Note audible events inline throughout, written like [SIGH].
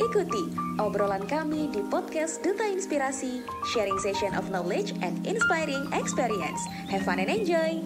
Ikuti obrolan kami di podcast Duta Inspirasi, sharing session of knowledge and inspiring experience. Have fun and enjoy!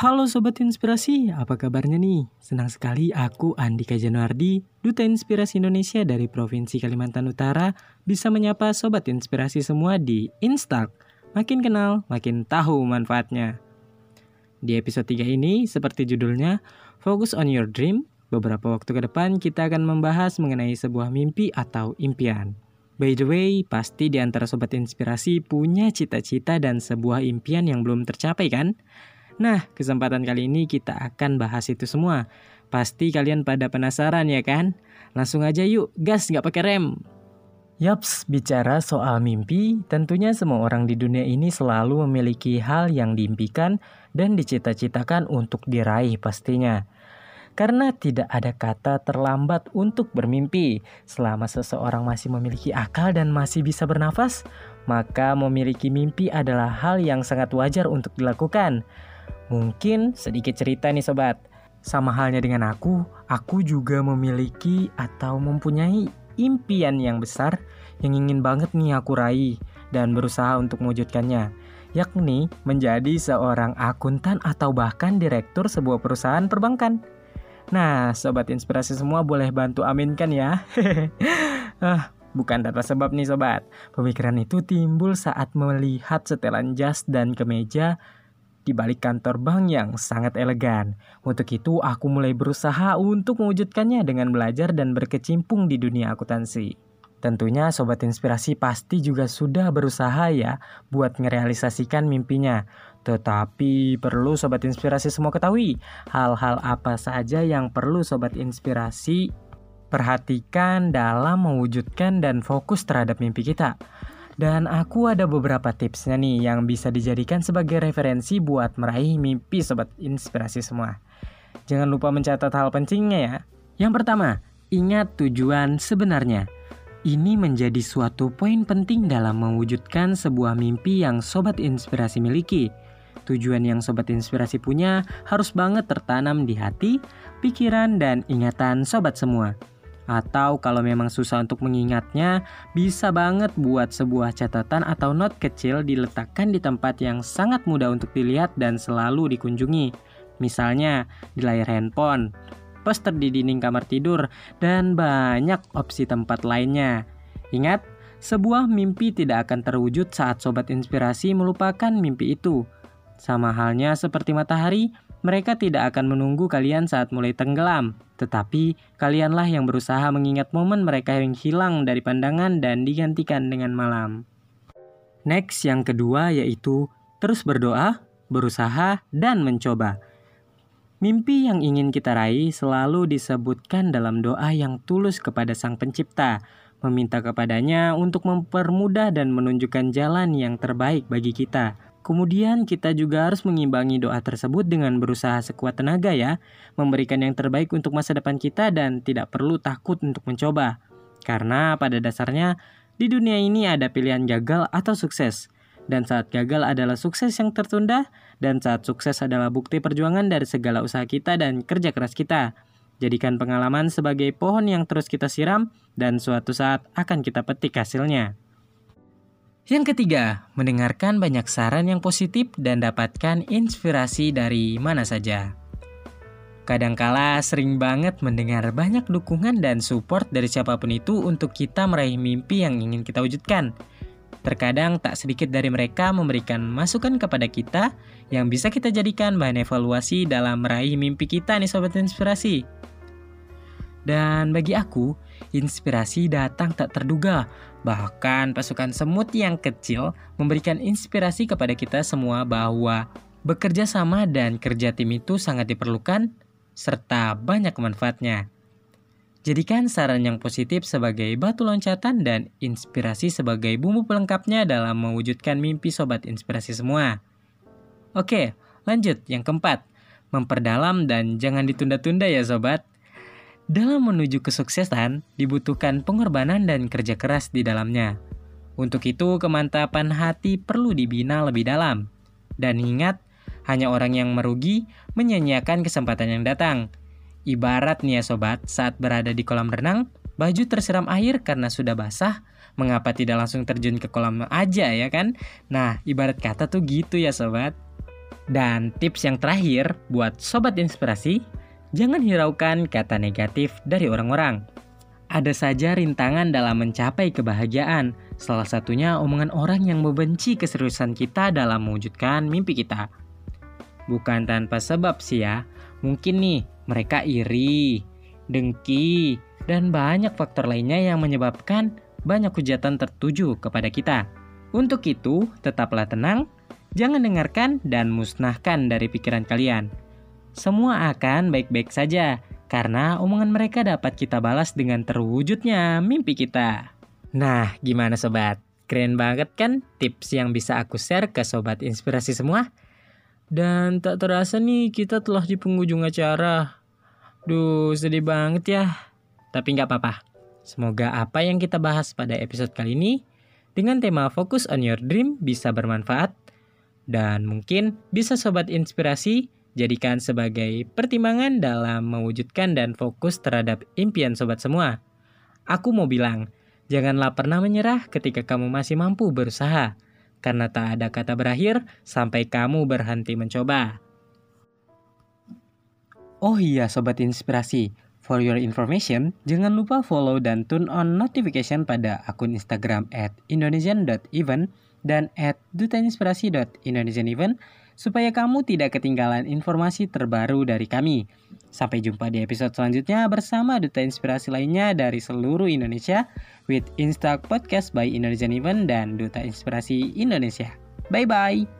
Halo Sobat Inspirasi, apa kabarnya nih? Senang sekali aku Andika Januardi, Duta Inspirasi Indonesia dari Provinsi Kalimantan Utara, bisa menyapa Sobat Inspirasi semua di Instak. Makin kenal, makin tahu manfaatnya. Di episode 3 ini, seperti judulnya, Focus on Your Dream, beberapa waktu ke depan kita akan membahas mengenai sebuah mimpi atau impian. By the way, pasti di antara Sobat Inspirasi punya cita-cita dan sebuah impian yang belum tercapai kan? Nah, kesempatan kali ini kita akan bahas itu semua. Pasti kalian pada penasaran ya kan? Langsung aja yuk, gas nggak pakai rem. Yaps, bicara soal mimpi, tentunya semua orang di dunia ini selalu memiliki hal yang diimpikan dan dicita-citakan untuk diraih pastinya. Karena tidak ada kata terlambat untuk bermimpi. Selama seseorang masih memiliki akal dan masih bisa bernafas, maka memiliki mimpi adalah hal yang sangat wajar untuk dilakukan. Mungkin sedikit cerita nih sobat. Sama halnya dengan aku, aku juga memiliki atau mempunyai impian yang besar yang ingin banget nih aku raih dan berusaha untuk mewujudkannya, yakni menjadi seorang akuntan atau bahkan direktur sebuah perusahaan perbankan. Nah, sobat inspirasi semua boleh bantu aminkan ya. [LAUGHS] ah, bukan tanpa sebab nih sobat. Pemikiran itu timbul saat melihat setelan jas dan kemeja di balik kantor bank yang sangat elegan. Untuk itu, aku mulai berusaha untuk mewujudkannya dengan belajar dan berkecimpung di dunia akuntansi. Tentunya Sobat Inspirasi pasti juga sudah berusaha ya buat ngerealisasikan mimpinya. Tetapi perlu Sobat Inspirasi semua ketahui hal-hal apa saja yang perlu Sobat Inspirasi perhatikan dalam mewujudkan dan fokus terhadap mimpi kita. Dan aku ada beberapa tipsnya nih yang bisa dijadikan sebagai referensi buat meraih mimpi sobat inspirasi semua. Jangan lupa mencatat hal pentingnya ya. Yang pertama, ingat tujuan sebenarnya. Ini menjadi suatu poin penting dalam mewujudkan sebuah mimpi yang sobat inspirasi miliki. Tujuan yang sobat inspirasi punya harus banget tertanam di hati, pikiran, dan ingatan sobat semua. Atau kalau memang susah untuk mengingatnya, bisa banget buat sebuah catatan atau not kecil diletakkan di tempat yang sangat mudah untuk dilihat dan selalu dikunjungi. Misalnya di layar handphone, poster di dinding kamar tidur, dan banyak opsi tempat lainnya. Ingat, sebuah mimpi tidak akan terwujud saat sobat inspirasi melupakan mimpi itu. Sama halnya seperti matahari, mereka tidak akan menunggu kalian saat mulai tenggelam, tetapi kalianlah yang berusaha mengingat momen mereka yang hilang dari pandangan dan digantikan dengan malam. Next, yang kedua yaitu terus berdoa, berusaha, dan mencoba. Mimpi yang ingin kita raih selalu disebutkan dalam doa yang tulus kepada Sang Pencipta, meminta kepadanya untuk mempermudah dan menunjukkan jalan yang terbaik bagi kita. Kemudian kita juga harus mengimbangi doa tersebut dengan berusaha sekuat tenaga ya, memberikan yang terbaik untuk masa depan kita dan tidak perlu takut untuk mencoba. Karena pada dasarnya di dunia ini ada pilihan gagal atau sukses. Dan saat gagal adalah sukses yang tertunda dan saat sukses adalah bukti perjuangan dari segala usaha kita dan kerja keras kita. Jadikan pengalaman sebagai pohon yang terus kita siram dan suatu saat akan kita petik hasilnya. Yang ketiga, mendengarkan banyak saran yang positif dan dapatkan inspirasi dari mana saja. Kadangkala sering banget mendengar banyak dukungan dan support dari siapa pun itu untuk kita meraih mimpi yang ingin kita wujudkan. Terkadang tak sedikit dari mereka memberikan masukan kepada kita yang bisa kita jadikan bahan evaluasi dalam meraih mimpi kita nih sobat inspirasi. Dan bagi aku, inspirasi datang tak terduga Bahkan pasukan semut yang kecil memberikan inspirasi kepada kita semua bahwa bekerja sama dan kerja tim itu sangat diperlukan serta banyak manfaatnya. Jadikan saran yang positif sebagai batu loncatan dan inspirasi sebagai bumbu pelengkapnya dalam mewujudkan mimpi sobat inspirasi semua. Oke, lanjut yang keempat. Memperdalam dan jangan ditunda-tunda ya sobat. Dalam menuju kesuksesan, dibutuhkan pengorbanan dan kerja keras di dalamnya. Untuk itu, kemantapan hati perlu dibina lebih dalam. Dan ingat, hanya orang yang merugi menyanyiakan kesempatan yang datang. Ibarat nih ya sobat, saat berada di kolam renang, baju tersiram air karena sudah basah, mengapa tidak langsung terjun ke kolam aja ya kan? Nah, ibarat kata tuh gitu ya sobat. Dan tips yang terakhir buat sobat inspirasi, jangan hiraukan kata negatif dari orang-orang. Ada saja rintangan dalam mencapai kebahagiaan, salah satunya omongan orang yang membenci keseriusan kita dalam mewujudkan mimpi kita. Bukan tanpa sebab sih ya, mungkin nih mereka iri, dengki, dan banyak faktor lainnya yang menyebabkan banyak hujatan tertuju kepada kita. Untuk itu, tetaplah tenang, jangan dengarkan dan musnahkan dari pikiran kalian. Semua akan baik-baik saja, karena omongan mereka dapat kita balas dengan terwujudnya mimpi kita. Nah, gimana sobat? Keren banget kan tips yang bisa aku share ke sobat inspirasi semua? Dan tak terasa nih kita telah di penghujung acara. Duh, sedih banget ya. Tapi nggak apa-apa. Semoga apa yang kita bahas pada episode kali ini dengan tema Focus on Your Dream bisa bermanfaat dan mungkin bisa sobat inspirasi Jadikan sebagai pertimbangan dalam mewujudkan dan fokus terhadap impian sobat semua. Aku mau bilang, janganlah pernah menyerah ketika kamu masih mampu berusaha, karena tak ada kata berakhir sampai kamu berhenti mencoba. Oh iya sobat inspirasi, for your information, jangan lupa follow dan turn on notification pada akun Instagram at indonesian.event dan at dutainspirasi.indonesianevent supaya kamu tidak ketinggalan informasi terbaru dari kami. Sampai jumpa di episode selanjutnya bersama duta inspirasi lainnya dari seluruh Indonesia with Instag Podcast by Indonesian Event dan Duta Inspirasi Indonesia. Bye-bye!